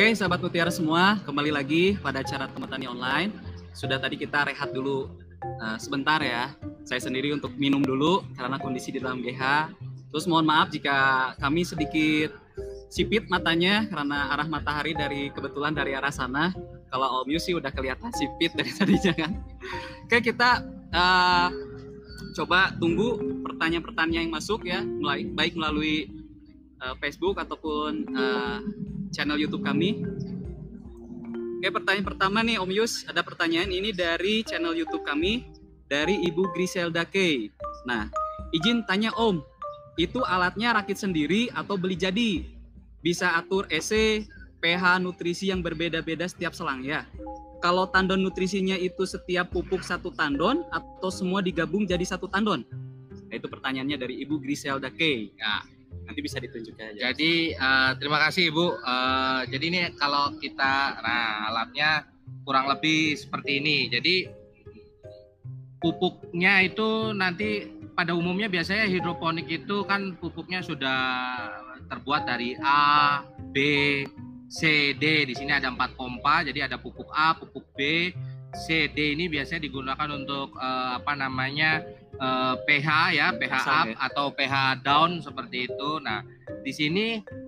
Oke, sahabat mutiara semua, kembali lagi pada acara teman tani online. Sudah tadi kita rehat dulu uh, sebentar ya. Saya sendiri untuk minum dulu karena kondisi di dalam GH. Terus mohon maaf jika kami sedikit sipit matanya karena arah matahari dari kebetulan dari arah sana. Kalau Om Yusi udah kelihatan sipit dari tadinya kan. Oke, kita uh, coba tunggu pertanyaan-pertanyaan yang masuk ya, baik melalui uh, Facebook ataupun uh, channel YouTube kami. Oke, pertanyaan pertama nih Om Yus, ada pertanyaan ini dari channel YouTube kami dari Ibu Griselda K. Nah, izin tanya Om, itu alatnya rakit sendiri atau beli jadi? Bisa atur EC, pH, nutrisi yang berbeda-beda setiap selang ya? Kalau tandon nutrisinya itu setiap pupuk satu tandon atau semua digabung jadi satu tandon? Nah, itu pertanyaannya dari Ibu Griselda K. Nah, nanti bisa ditunjukkan aja. Jadi uh, terima kasih Ibu. Uh, jadi ini kalau kita, nah alatnya kurang lebih seperti ini. Jadi pupuknya itu nanti pada umumnya biasanya hidroponik itu kan pupuknya sudah terbuat dari A, B, C, D. Di sini ada empat pompa. Jadi ada pupuk A, pupuk B, C, D ini biasanya digunakan untuk uh, apa namanya uh, pH ya, pH up ya. atau pH down seperti itu. Nah, di sini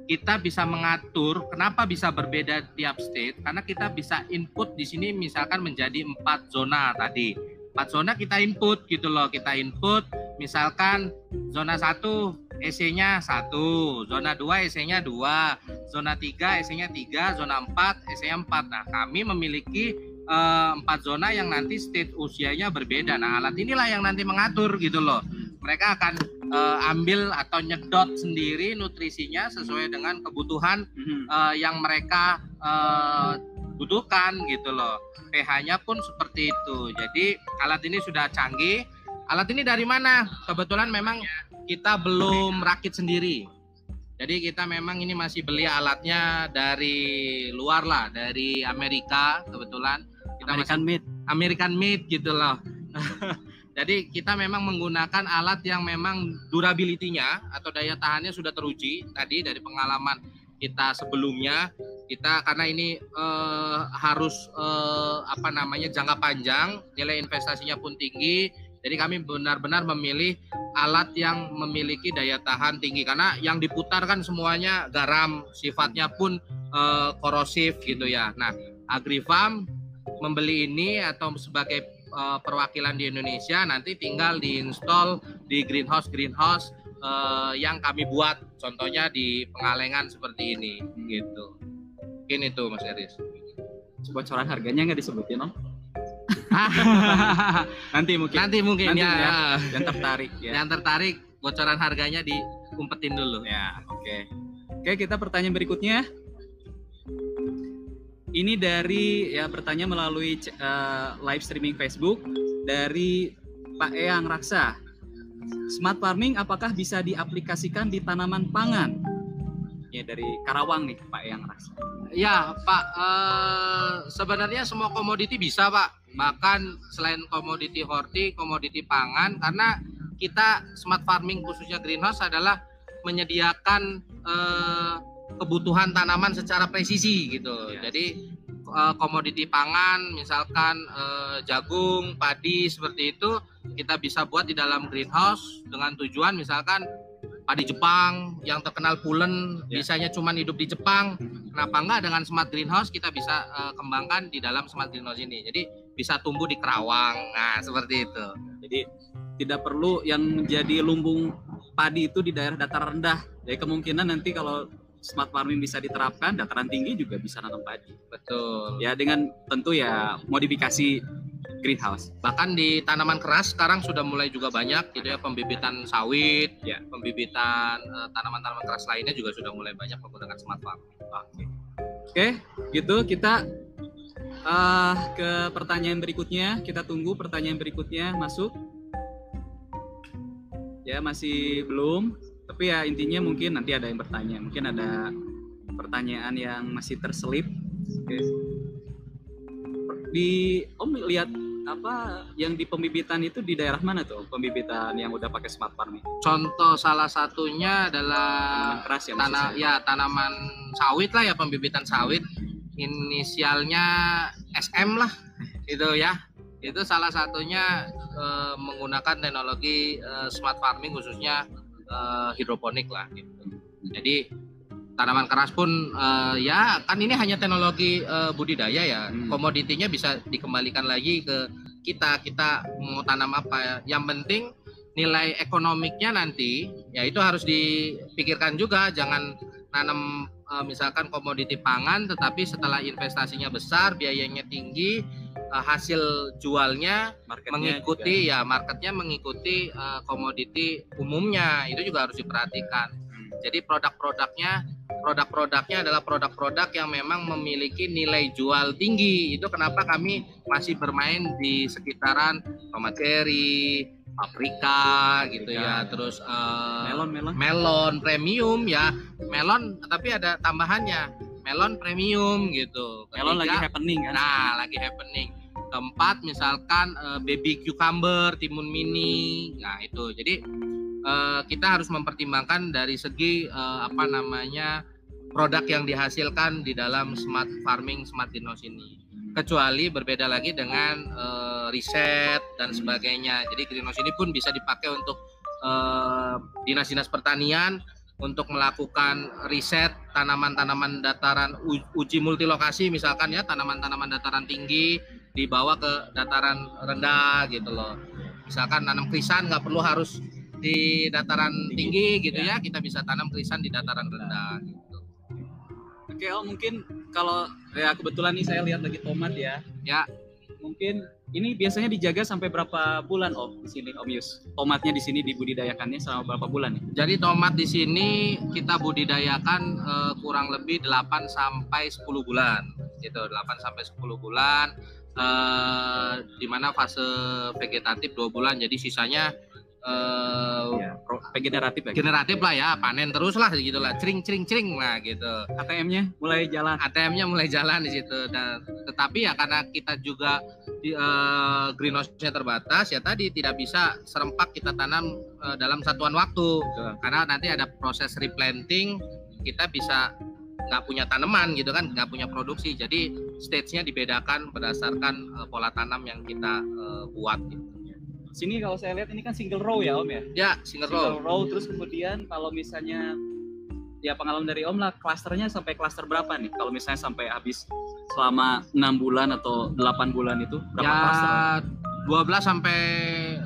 kita bisa mengatur kenapa bisa berbeda tiap state karena kita bisa input di sini misalkan menjadi empat zona tadi. Empat zona kita input gitu loh, kita input misalkan zona satu EC-nya satu, zona 2 EC-nya dua, zona 3 EC-nya tiga, zona 4 EC-nya 4. Nah, kami memiliki Eh, empat zona yang nanti state usianya berbeda. Nah alat inilah yang nanti mengatur gitu loh. Mereka akan uh, ambil atau nyedot sendiri nutrisinya sesuai dengan kebutuhan uh, yang mereka uh, butuhkan gitu loh. pH-nya pun seperti itu. Jadi alat ini sudah canggih. Alat ini dari mana? Kebetulan memang kita belum rakit sendiri. Jadi kita memang ini masih beli alatnya dari luar lah, dari Amerika kebetulan kita American made. American made gitu loh. Jadi kita memang menggunakan alat yang memang durability-nya atau daya tahannya sudah teruji tadi dari pengalaman kita sebelumnya. Kita karena ini eh, harus eh, apa namanya jangka panjang nilai investasinya pun tinggi. Jadi kami benar-benar memilih alat yang memiliki daya tahan tinggi. Karena yang diputar kan semuanya garam sifatnya pun eh, korosif gitu ya. Nah Agrifarm membeli ini atau sebagai uh, perwakilan di Indonesia nanti tinggal diinstal di greenhouse greenhouse uh, yang kami buat. Contohnya di Pengalengan seperti ini gitu. Mungkin itu Mas Eris. Bocoran harganya nggak disebutin om? Nanti mungkin. Nanti mungkin nanti ya, ya. Yang tertarik ya. yang tertarik bocoran harganya diumpetin dulu. Ya oke. Okay. oke kita pertanyaan berikutnya ini dari ya bertanya melalui uh, live streaming Facebook dari Pak Eyang Raksa. Smart farming apakah bisa diaplikasikan di tanaman pangan? Ya dari Karawang nih Pak Eyang Raksa. Ya Pak, uh, sebenarnya semua komoditi bisa Pak. Bahkan selain komoditi horti, komoditi pangan, karena kita smart farming khususnya greenhouse adalah menyediakan uh, kebutuhan tanaman secara presisi gitu. Ya. Jadi uh, komoditi pangan misalkan uh, jagung, padi seperti itu kita bisa buat di dalam greenhouse dengan tujuan misalkan padi Jepang yang terkenal pulen ya. bisanya cuma hidup di Jepang. Kenapa enggak dengan smart greenhouse kita bisa uh, kembangkan di dalam smart greenhouse ini. Jadi bisa tumbuh di Kerawang. Nah, seperti itu. Jadi tidak perlu yang menjadi lumbung padi itu di daerah dataran rendah. Jadi kemungkinan nanti kalau smart farming bisa diterapkan, dataran tinggi juga bisa nanam padi. Betul. Ya dengan tentu ya modifikasi greenhouse. Bahkan di tanaman keras sekarang sudah mulai juga banyak gitu ya pembibitan sawit, ya pembibitan eh, tanaman-tanaman keras lainnya juga sudah mulai banyak menggunakan smart farming. Oke. Oke, gitu kita uh, ke pertanyaan berikutnya. Kita tunggu pertanyaan berikutnya masuk. Ya, masih belum tapi ya intinya mungkin nanti ada yang bertanya mungkin ada pertanyaan yang masih terselip. Oke. di om lihat apa yang di pembibitan itu di daerah mana tuh pembibitan yang udah pakai smart farming? Contoh salah satunya adalah keras ya tanah ya tanaman sawit lah ya pembibitan sawit. Inisialnya SM lah itu ya. Itu salah satunya uh, menggunakan teknologi uh, smart farming khususnya uh, hidroponik lah gitu. Jadi tanaman keras pun uh, ya kan ini hanya teknologi uh, budidaya ya. Hmm. komoditinya bisa dikembalikan lagi ke kita. Kita mau tanam apa? Ya yang penting nilai ekonomiknya nanti ya itu harus dipikirkan juga. Jangan nanam uh, misalkan komoditi pangan tetapi setelah investasinya besar biayanya tinggi uh, hasil jualnya marketnya mengikuti juga. ya marketnya mengikuti uh, komoditi umumnya. Itu juga harus diperhatikan. Hmm. jadi produk-produknya produk-produknya adalah produk-produk yang memang memiliki nilai jual tinggi. Itu kenapa kami masih bermain di sekitaran tomat cherry paprika gitu ya, terus uh, melon melon. melon premium ya. Melon tapi ada tambahannya melon premium gitu. Ketiga, melon lagi happening kan? Nah lagi happening. Keempat misalkan uh, baby cucumber timun mini. Nah itu. Jadi uh, kita harus mempertimbangkan dari segi uh, apa namanya produk yang dihasilkan di dalam smart farming smart greenhouse ini. Kecuali berbeda lagi dengan uh, riset dan sebagainya. Jadi greenhouse ini pun bisa dipakai untuk dinas-dinas uh, pertanian untuk melakukan riset tanaman-tanaman dataran uji multilokasi misalkan ya tanaman-tanaman dataran tinggi dibawa ke dataran rendah gitu loh. Misalkan tanam krisan nggak perlu harus di dataran tinggi, gitu ya. ya kita bisa tanam krisan di dataran rendah gitu. Oke oh mungkin kalau ya kebetulan nih saya lihat lagi tomat ya. Ya. Mungkin ini biasanya dijaga sampai berapa bulan Om di sini Om Yus? Tomatnya di sini dibudidayakannya selama berapa bulan nih? Jadi tomat di sini kita budidayakan uh, kurang lebih 8 sampai 10 bulan. Gitu, 8 sampai 10 bulan. Uh, di mana fase vegetatif 2 bulan. Jadi sisanya uh, ya, generatif ya. Generatif lah ya, panen terus lah gitu lah, cering cering cering lah gitu. ATM-nya mulai jalan. ATM-nya mulai jalan di situ dan tetapi ya karena kita juga di uh, greenhouse-nya terbatas ya tadi tidak bisa serempak kita tanam uh, dalam satuan waktu. Betul. Karena nanti ada proses replanting, kita bisa nggak punya tanaman gitu kan nggak punya produksi jadi stage-nya dibedakan berdasarkan uh, pola tanam yang kita uh, buat gitu sini kalau saya lihat ini kan single row ya Om ya? Ya, single, single row. row. Terus kemudian kalau misalnya ya pengalaman dari Om lah klasternya sampai klaster berapa nih? Kalau misalnya sampai habis selama enam bulan atau 8 bulan itu berapa ya, klaster? 12 sampai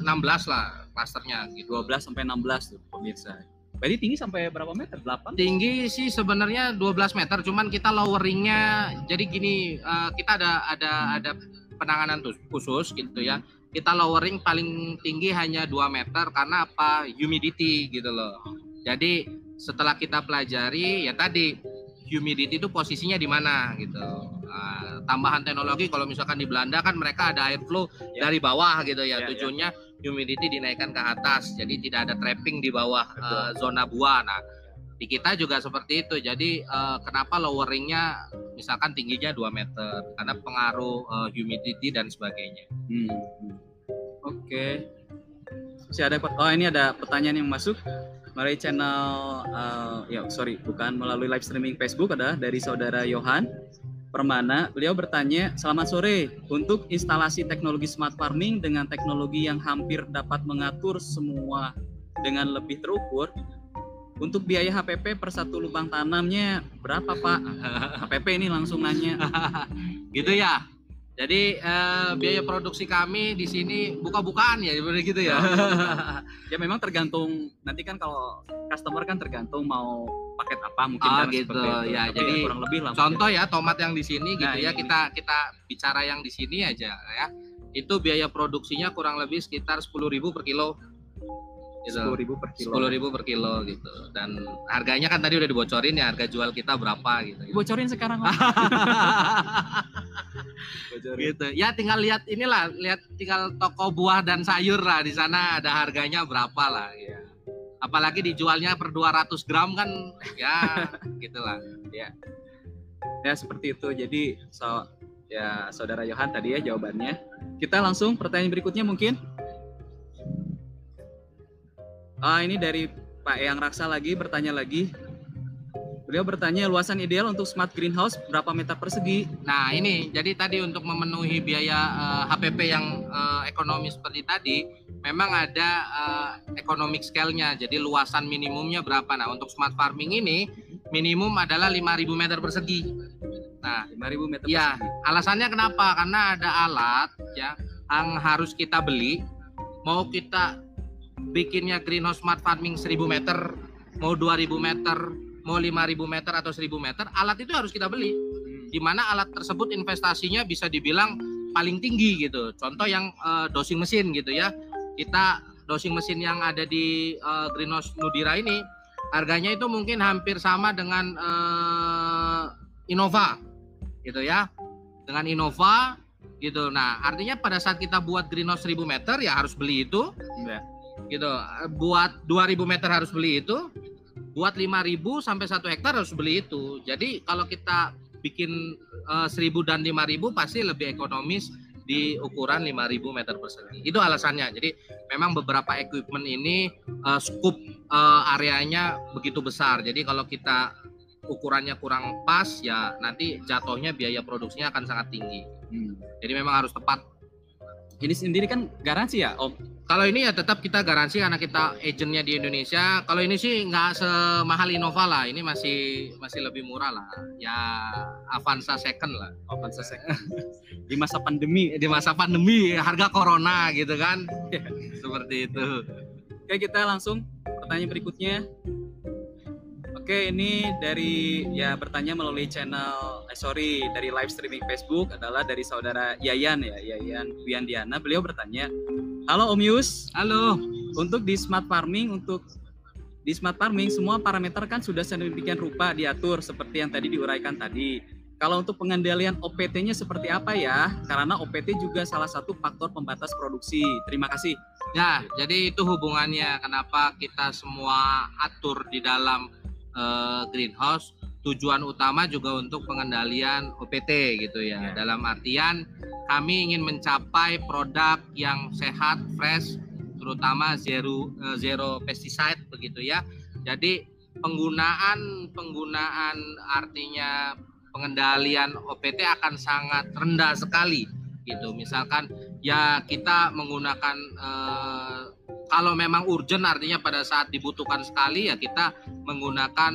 16 lah klasternya gitu. 12 sampai 16 tuh pemirsa. Berarti tinggi sampai berapa meter? 8? Tinggi sih sebenarnya 12 meter, cuman kita loweringnya jadi gini, uh, kita ada ada ada penanganan khusus gitu ya kita lowering paling tinggi hanya 2 meter karena apa? Humidity gitu loh. Jadi setelah kita pelajari ya tadi humidity itu posisinya di mana gitu. Nah, tambahan teknologi kalau misalkan di Belanda kan mereka ada airflow ya. dari bawah gitu ya, ya tujuannya ya. humidity dinaikkan ke atas. Jadi tidak ada trapping di bawah uh, zona buah. Nah di kita juga seperti itu jadi uh, kenapa loweringnya misalkan tingginya 2 meter karena pengaruh uh, humidity dan sebagainya hmm. Oke. Masih ada oh ini ada pertanyaan yang masuk melalui channel uh, ya sorry bukan melalui live streaming Facebook ada dari saudara Yohan Permana. Beliau bertanya, selamat sore. Untuk instalasi teknologi smart farming dengan teknologi yang hampir dapat mengatur semua dengan lebih terukur, untuk biaya HPP per satu lubang tanamnya berapa Pak? HPP ini langsung nanya. gitu ya? Jadi uh, biaya produksi kami di sini buka-bukaan ya, gitu ya. ya memang tergantung nanti kan kalau customer kan tergantung mau paket apa mungkin oh, gitu. Ya, Tapi jadi ya kurang lebih lah. Contoh ya tomat yang di sini gitu nah, ya, ini. kita kita bicara yang di sini aja ya. Itu biaya produksinya kurang lebih sekitar 10.000 per kilo gitu. sepuluh ribu per kilo. Sepuluh ribu per kilo gitu. Dan harganya kan tadi udah dibocorin ya harga jual kita berapa gitu, gitu. bocorin sekarang bocorin. gitu. Ya tinggal lihat inilah lihat tinggal toko buah dan sayur lah di sana ada harganya berapa lah ya. Apalagi dijualnya per 200 gram kan ya gitulah ya. Ya seperti itu. Jadi so ya saudara Yohan tadi ya jawabannya. Kita langsung pertanyaan berikutnya mungkin Ah ini dari Pak Eyang Raksa lagi bertanya lagi. Beliau bertanya luasan ideal untuk smart greenhouse berapa meter persegi? Nah ini jadi tadi untuk memenuhi biaya uh, HPP yang uh, ekonomi seperti tadi, memang ada uh, economic scale-nya. Jadi luasan minimumnya berapa? Nah untuk smart farming ini minimum adalah 5.000 meter persegi. Nah 5.000 meter ya, persegi. alasannya kenapa? Karena ada alat ya yang harus kita beli. Mau kita bikinnya greenhouse smart farming 1.000 meter, mau 2.000 meter, mau 5000 meter atau 1000 meter, alat itu harus kita beli. Hmm. Di mana alat tersebut investasinya bisa dibilang paling tinggi gitu. Contoh yang uh, dosing mesin gitu ya. Kita dosing mesin yang ada di uh, Greenhouse Nudira ini harganya itu mungkin hampir sama dengan uh, Innova gitu ya. Dengan Innova gitu. Nah, artinya pada saat kita buat greenhouse 1000 meter ya harus beli itu. Ya. Gitu. Buat 2000 meter harus beli itu buat 5000 sampai 1 hektar harus beli itu. Jadi kalau kita bikin uh, eh, 1000 dan 5000 pasti lebih ekonomis di ukuran 5000 meter persegi. Itu alasannya. Jadi memang beberapa equipment ini uh, scoop uh, areanya begitu besar. Jadi kalau kita ukurannya kurang pas ya nanti jatuhnya biaya produksinya akan sangat tinggi. Hmm. Jadi memang harus tepat. Ini sendiri kan garansi ya, Om? Kalau ini ya tetap kita garansi karena kita agentnya di Indonesia. Kalau ini sih nggak semahal Innova lah. Ini masih masih lebih murah lah. Ya Avanza second lah. Avanza second. di masa pandemi, di masa pandemi harga corona gitu kan. Seperti itu. Oke kita langsung pertanyaan berikutnya. Oke, ini dari ya bertanya melalui channel, eh, sorry, dari live streaming Facebook adalah dari saudara Yayan ya, Yayan Wiandiana. Beliau bertanya, halo Om Yus, halo. Untuk di smart farming, untuk di smart farming semua parameter kan sudah sedemikian rupa diatur seperti yang tadi diuraikan tadi. Kalau untuk pengendalian OPT-nya seperti apa ya? Karena OPT juga salah satu faktor pembatas produksi. Terima kasih. Ya, jadi itu hubungannya kenapa kita semua atur di dalam uh, greenhouse tujuan utama juga untuk pengendalian OPT gitu ya. ya. Dalam artian kami ingin mencapai produk yang sehat, fresh, terutama zero uh, zero pesticide begitu ya. Jadi penggunaan penggunaan artinya pengendalian OPT akan sangat rendah sekali gitu. Misalkan ya kita menggunakan uh, kalau memang urgent artinya pada saat dibutuhkan sekali ya kita menggunakan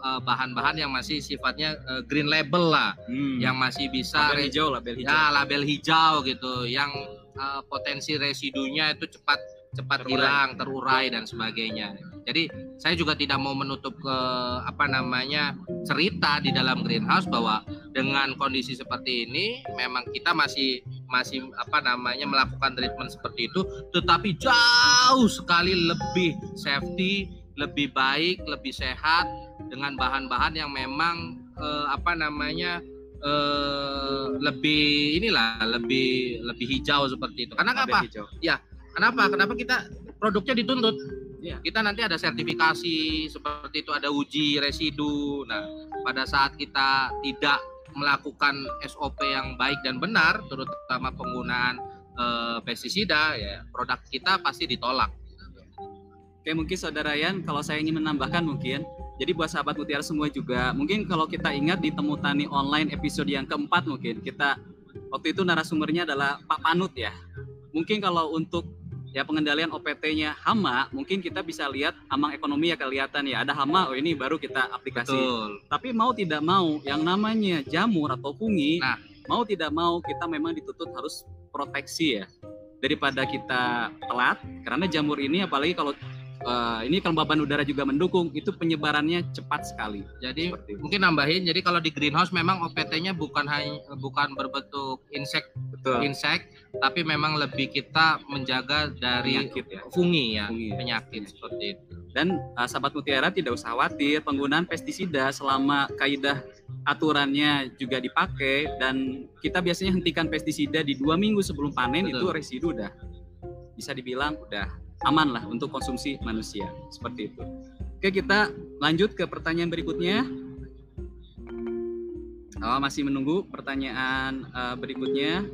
eh, bahan-bahan yang masih sifatnya uh, green label lah hmm. yang masih bisa label hijau label hijau ya label hijau gitu yang uh, potensi residunya itu cepat cepat terurai. hilang terurai dan sebagainya jadi saya juga tidak mau menutup ke apa namanya cerita di dalam greenhouse bahwa dengan kondisi seperti ini memang kita masih masih apa namanya melakukan treatment seperti itu tetapi jauh sekali lebih safety lebih baik lebih sehat dengan bahan-bahan yang memang eh, apa namanya eh, lebih inilah lebih lebih hijau seperti itu. Karena apa? hijau. ya kenapa? Kenapa kita produknya dituntut ya. kita nanti ada sertifikasi seperti itu ada uji residu nah pada saat kita tidak melakukan SOP yang baik dan benar, terutama penggunaan e, pestisida, ya produk kita pasti ditolak. Oke, mungkin Saudara Yan, kalau saya ingin menambahkan mungkin, jadi buat sahabat mutiara semua juga, mungkin kalau kita ingat di Temu Tani Online episode yang keempat mungkin, kita waktu itu narasumbernya adalah Pak Panut ya. Mungkin kalau untuk ya pengendalian OPT-nya hama, mungkin kita bisa lihat amang ekonomi ya kelihatan ya ada hama, oh ini baru kita aplikasi. Betul. Tapi mau tidak mau yang namanya jamur atau fungi, nah. mau tidak mau kita memang dituntut harus proteksi ya daripada kita telat karena jamur ini apalagi kalau uh, ini kelembaban udara juga mendukung itu penyebarannya cepat sekali. Jadi mungkin nambahin jadi kalau di greenhouse memang OPT-nya bukan hanya bukan berbentuk insek insek tapi memang lebih kita menjaga dari penyakit ya. fungi ya, fungi, ya. penyakit seperti itu. Dan uh, sahabat mutiara tidak usah khawatir penggunaan pestisida selama kaidah aturannya juga dipakai dan kita biasanya hentikan pestisida di dua minggu sebelum panen Betul. itu residu udah bisa dibilang udah aman lah untuk konsumsi manusia seperti itu. Oke kita lanjut ke pertanyaan berikutnya. Oh, masih menunggu pertanyaan uh, berikutnya.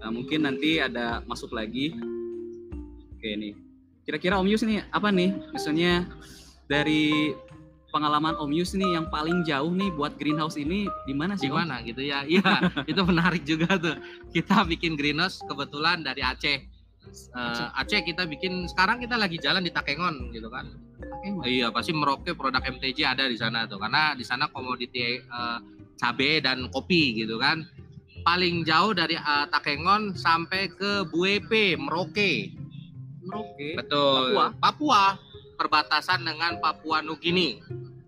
Uh, mungkin nanti ada masuk lagi. Oke nih. Kira-kira Om Yus nih apa nih? Misalnya dari pengalaman Om Yus nih yang paling jauh nih buat greenhouse ini di mana sih? Di mana gitu ya? Iya, itu menarik juga tuh. Kita bikin greenhouse kebetulan dari Aceh. Eh, Aceh kita bikin sekarang kita lagi jalan di Takengon gitu kan. Takengon? Iya, pasti Merauke produk MTJ ada di sana tuh karena di sana komoditi eh, cabe dan kopi gitu kan. Paling jauh dari eh, Takengon sampai ke Buepe, Merauke. Merauke. Betul. Papua? Papua perbatasan dengan Papua Nugini.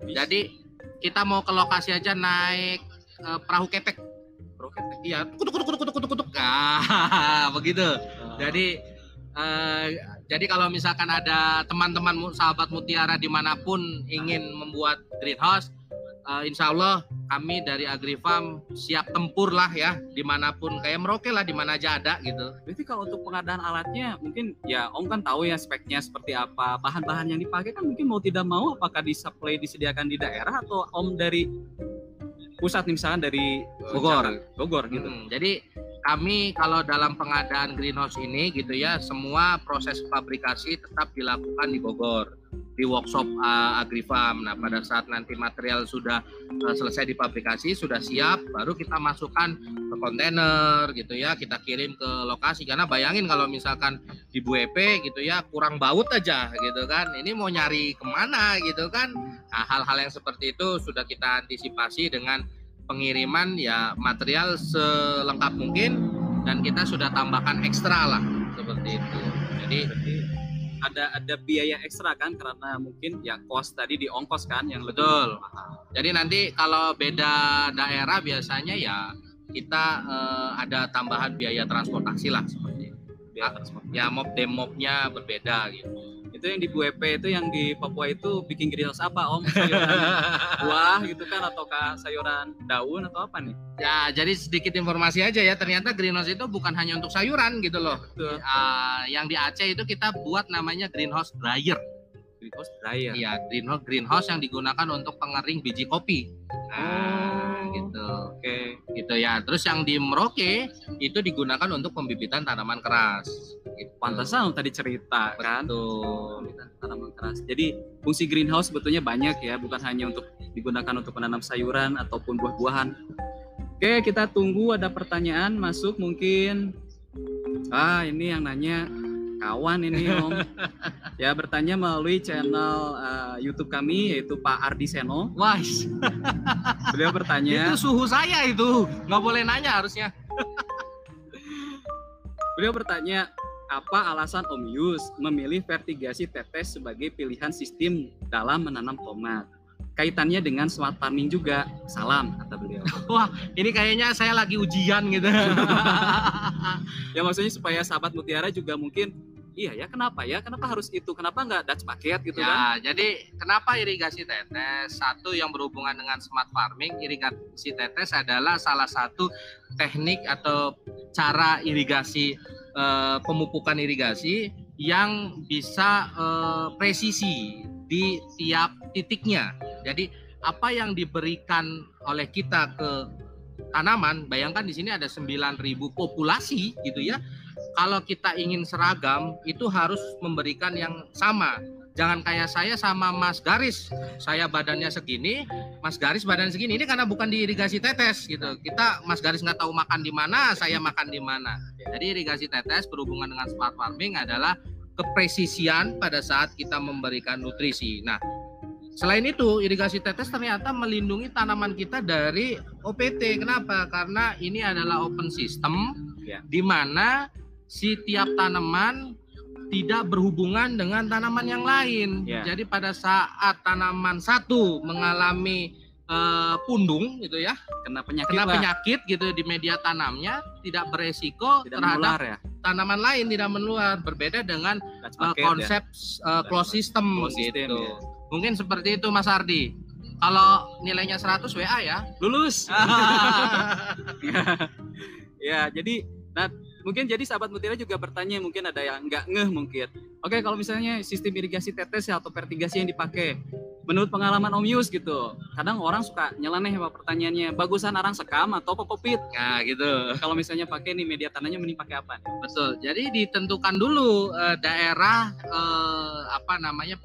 Jadi kita mau ke lokasi aja naik eh, perahu kepek. Merauke. Iya, kutuk kutuk kutuk kutuk kutuk kutuk. Ah, begitu. Jadi eh, jadi kalau misalkan ada teman-teman sahabat Mutiara di mana pun ingin membuat greenhouse, eh, insya Allah kami dari Agrifarm siap tempur lah ya di mana pun kayak Merauke lah di mana aja ada gitu. Berarti kalau untuk pengadaan alatnya mungkin ya Om kan tahu ya speknya seperti apa, bahan-bahan yang dipakai kan mungkin mau tidak mau apakah disuplai disediakan di daerah atau Om dari pusat nih misalkan dari eh, Bogor. Jawa- Bogor gitu. Hmm, jadi kami kalau dalam pengadaan greenhouse ini gitu ya, semua proses fabrikasi tetap dilakukan di Bogor di workshop uh, Agrifarm. Nah, pada saat nanti material sudah uh, selesai difabrikasi, sudah siap, baru kita masukkan ke kontainer gitu ya, kita kirim ke lokasi. Karena bayangin kalau misalkan di BUEP gitu ya, kurang baut aja gitu kan. Ini mau nyari ke mana gitu kan. Nah, hal-hal yang seperti itu sudah kita antisipasi dengan pengiriman ya material selengkap mungkin dan kita sudah tambahkan ekstra lah seperti itu. Jadi Berarti ada ada biaya ekstra kan karena mungkin ya kos tadi di ongkos kan yang Betul. jadi nanti kalau beda daerah biasanya ya kita eh, ada tambahan biaya transportasi lah seperti itu. Biaya transport. Ya mob demobnya berbeda gitu. Itu yang di BUEP itu yang di Papua itu bikin greenhouse apa Om? Sayuran buah gitu kan ataukah sayuran daun atau apa nih? Ya jadi sedikit informasi aja ya ternyata greenhouse itu bukan hanya untuk sayuran gitu loh. Betul. Ah, yang di Aceh itu kita buat namanya greenhouse dryer. Greenhouse dryer. Iya, greenhouse greenhouse yang digunakan untuk pengering biji kopi. Nah, Oh. gitu. Oke. Gitu ya. Terus yang di Merauke itu digunakan untuk pembibitan tanaman keras. Gitu. Pantasan Om tadi cerita kan. Betul. Tanaman keras. Jadi fungsi greenhouse sebetulnya banyak ya, bukan hanya untuk digunakan untuk menanam sayuran ataupun buah-buahan. Oke, kita tunggu ada pertanyaan masuk mungkin. Ah, ini yang nanya kawan ini Om. ya bertanya melalui channel eh, YouTube kami yaitu Pak Ardi Seno. Wah, Beliau bertanya, itu suhu saya itu. Nggak boleh nanya harusnya. beliau bertanya apa alasan Om Yus memilih vertigasi tetes sebagai pilihan sistem dalam menanam tomat? Kaitannya dengan smart farming juga. Salam kata beliau. Ini kayaknya saya lagi ujian gitu. ya maksudnya supaya sahabat mutiara juga mungkin iya ya kenapa ya kenapa harus itu kenapa nggak Dutch paket gitu kan ya, jadi kenapa irigasi tetes? Satu yang berhubungan dengan smart farming, irigasi tetes adalah salah satu teknik atau cara irigasi eh, pemupukan irigasi yang bisa eh, presisi di tiap titiknya. Jadi apa yang diberikan oleh kita ke tanaman, bayangkan di sini ada 9.000 populasi gitu ya. Kalau kita ingin seragam, itu harus memberikan yang sama. Jangan kayak saya sama Mas Garis. Saya badannya segini, Mas Garis badan segini. Ini karena bukan diirigasi tetes gitu. Kita Mas Garis nggak tahu makan di mana, saya makan di mana. Jadi irigasi tetes berhubungan dengan smart farming adalah kepresisian pada saat kita memberikan nutrisi. Nah, selain itu irigasi tetes ternyata melindungi tanaman kita dari OPT. Kenapa? Karena ini adalah open system Ya. di mana si tiap tanaman tidak berhubungan dengan tanaman yang lain. Ya. Jadi pada saat tanaman satu mengalami eh, pundung gitu ya, kena penyakit kena lah penyakit gitu di media tanamnya tidak beresiko tidak terhadap menular ya tanaman lain tidak menular berbeda dengan uh, paket ya. konsep uh, close system Closed system, gitu. ya. Mungkin seperti itu Mas Ardi. Kalau nilainya 100 WA ya. lulus ya jadi nah mungkin jadi sahabat mutiara juga bertanya mungkin ada yang nggak ngeh mungkin oke kalau misalnya sistem irigasi tetes ya atau vertigasi yang dipakai menurut pengalaman Om Yus gitu kadang orang suka nyeleneh apa pertanyaannya bagusan arang sekam atau popopit nah, gitu. kalau misalnya pakai nih media tanahnya mending pakai apa? Betul. Jadi ditentukan dulu uh, daerah uh, apa namanya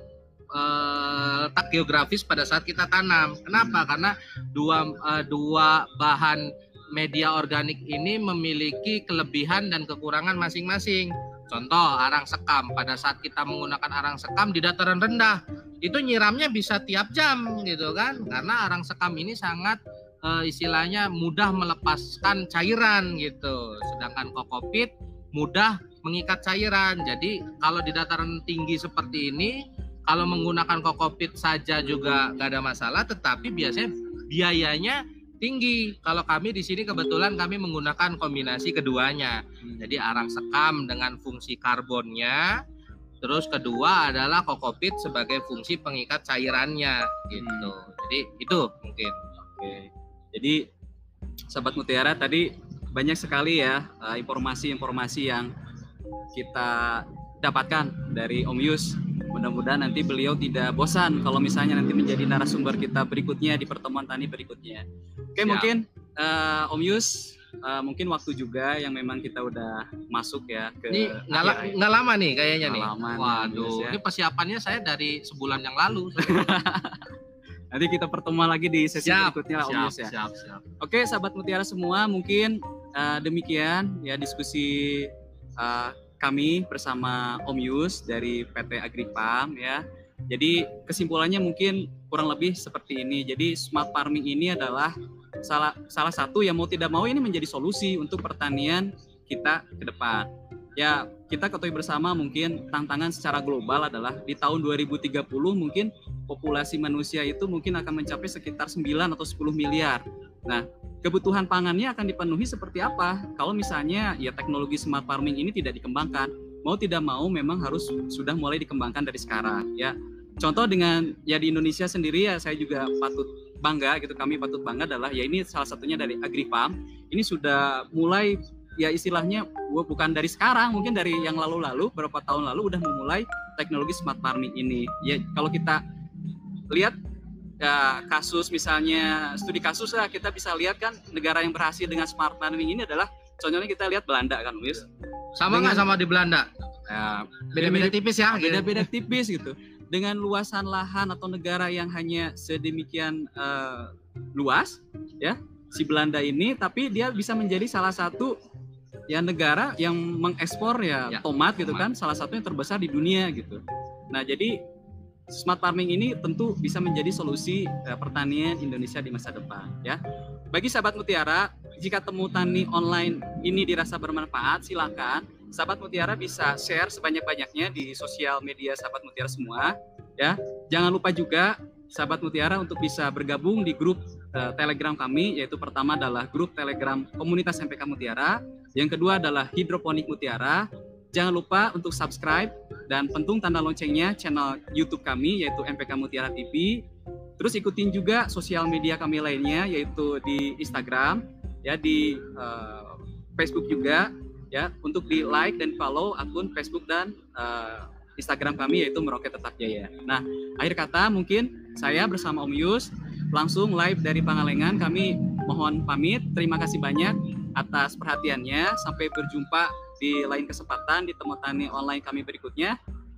eh, letak geografis pada saat kita tanam. Kenapa? Karena dua eh, dua bahan media organik ini memiliki kelebihan dan kekurangan masing-masing. Contoh arang sekam. Pada saat kita menggunakan arang sekam di dataran rendah, itu nyiramnya bisa tiap jam gitu kan? Karena arang sekam ini sangat eh, istilahnya mudah melepaskan cairan gitu. Sedangkan kokopit mudah mengikat cairan. Jadi kalau di dataran tinggi seperti ini, kalau menggunakan kokopit saja juga nggak ada masalah, tetapi biasanya biayanya tinggi. Kalau kami di sini kebetulan kami menggunakan kombinasi keduanya. Jadi arang sekam dengan fungsi karbonnya, terus kedua adalah kokopit sebagai fungsi pengikat cairannya gitu. Jadi itu mungkin. Oke. Jadi sahabat Mutiara tadi banyak sekali ya eh, informasi-informasi yang kita dapatkan dari Om Yus. Mudah-mudahan nanti beliau tidak bosan kalau misalnya nanti menjadi narasumber kita berikutnya di pertemuan tani berikutnya. Oke, Siap. mungkin eh, Om Yus eh, mungkin waktu juga yang memang kita udah masuk ya ke Ini nggak la- akhir- nggak lama nih kayaknya nih. lama Waduh, ya. ini persiapannya saya dari sebulan yang lalu. Nanti kita pertemuan lagi di sesi siap, berikutnya Om siap, Yus ya. siap, siap. Oke, sahabat Mutiara semua, mungkin eh, demikian ya diskusi eh, kami bersama Om Yus dari PT Agripam ya. Jadi kesimpulannya mungkin kurang lebih seperti ini. Jadi smart farming ini adalah salah salah satu yang mau tidak mau ini menjadi solusi untuk pertanian kita ke depan. Ya, kita ketahui bersama mungkin tantangan secara global adalah di tahun 2030 mungkin populasi manusia itu mungkin akan mencapai sekitar 9 atau 10 miliar. Nah, kebutuhan pangannya akan dipenuhi seperti apa? Kalau misalnya ya teknologi smart farming ini tidak dikembangkan, mau tidak mau memang harus sudah mulai dikembangkan dari sekarang ya. Contoh dengan ya di Indonesia sendiri ya saya juga patut bangga gitu kami patut bangga adalah ya ini salah satunya dari Agrifam. Ini sudah mulai ya istilahnya bu- bukan dari sekarang mungkin dari yang lalu-lalu beberapa tahun lalu udah memulai teknologi smart farming ini. Ya kalau kita lihat ya, kasus misalnya studi kasus lah kita bisa lihat kan negara yang berhasil dengan smart farming ini adalah contohnya kita lihat Belanda kan Wis. Sama nggak sama di Belanda? Ya, Beda-beda tipis ya. gitu. beda-beda tipis gitu. Dengan luasan lahan atau negara yang hanya sedemikian eh, luas, ya si Belanda ini, tapi dia bisa menjadi salah satu ya negara yang mengekspor ya, Ya, tomat gitu tomat. kan, salah satu yang terbesar di dunia gitu. Nah jadi smart farming ini tentu bisa menjadi solusi eh, pertanian Indonesia di masa depan ya. Bagi sahabat Mutiara, jika temu tani online ini dirasa bermanfaat, silakan sahabat Mutiara bisa share sebanyak-banyaknya di sosial media sahabat Mutiara semua ya. Jangan lupa juga sahabat Mutiara untuk bisa bergabung di grup eh, Telegram kami yaitu pertama adalah grup Telegram Komunitas MPK Mutiara, yang kedua adalah Hidroponik Mutiara. Jangan lupa untuk subscribe dan pentung tanda loncengnya channel YouTube kami yaitu MPK Mutiara TV. Terus ikutin juga sosial media kami lainnya yaitu di Instagram, ya di eh, Facebook juga ya untuk di like dan follow akun Facebook dan eh, Instagram kami yaitu Meroket Tetap Jaya. Nah, akhir kata mungkin saya bersama Om Yus langsung live dari Pangalengan kami mohon pamit. Terima kasih banyak atas perhatiannya. Sampai berjumpa di lain kesempatan di temu tani online kami berikutnya.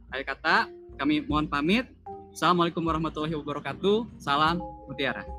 Akhir kata kami mohon pamit. Assalamualaikum warahmatullahi wabarakatuh. Salam Mutiara.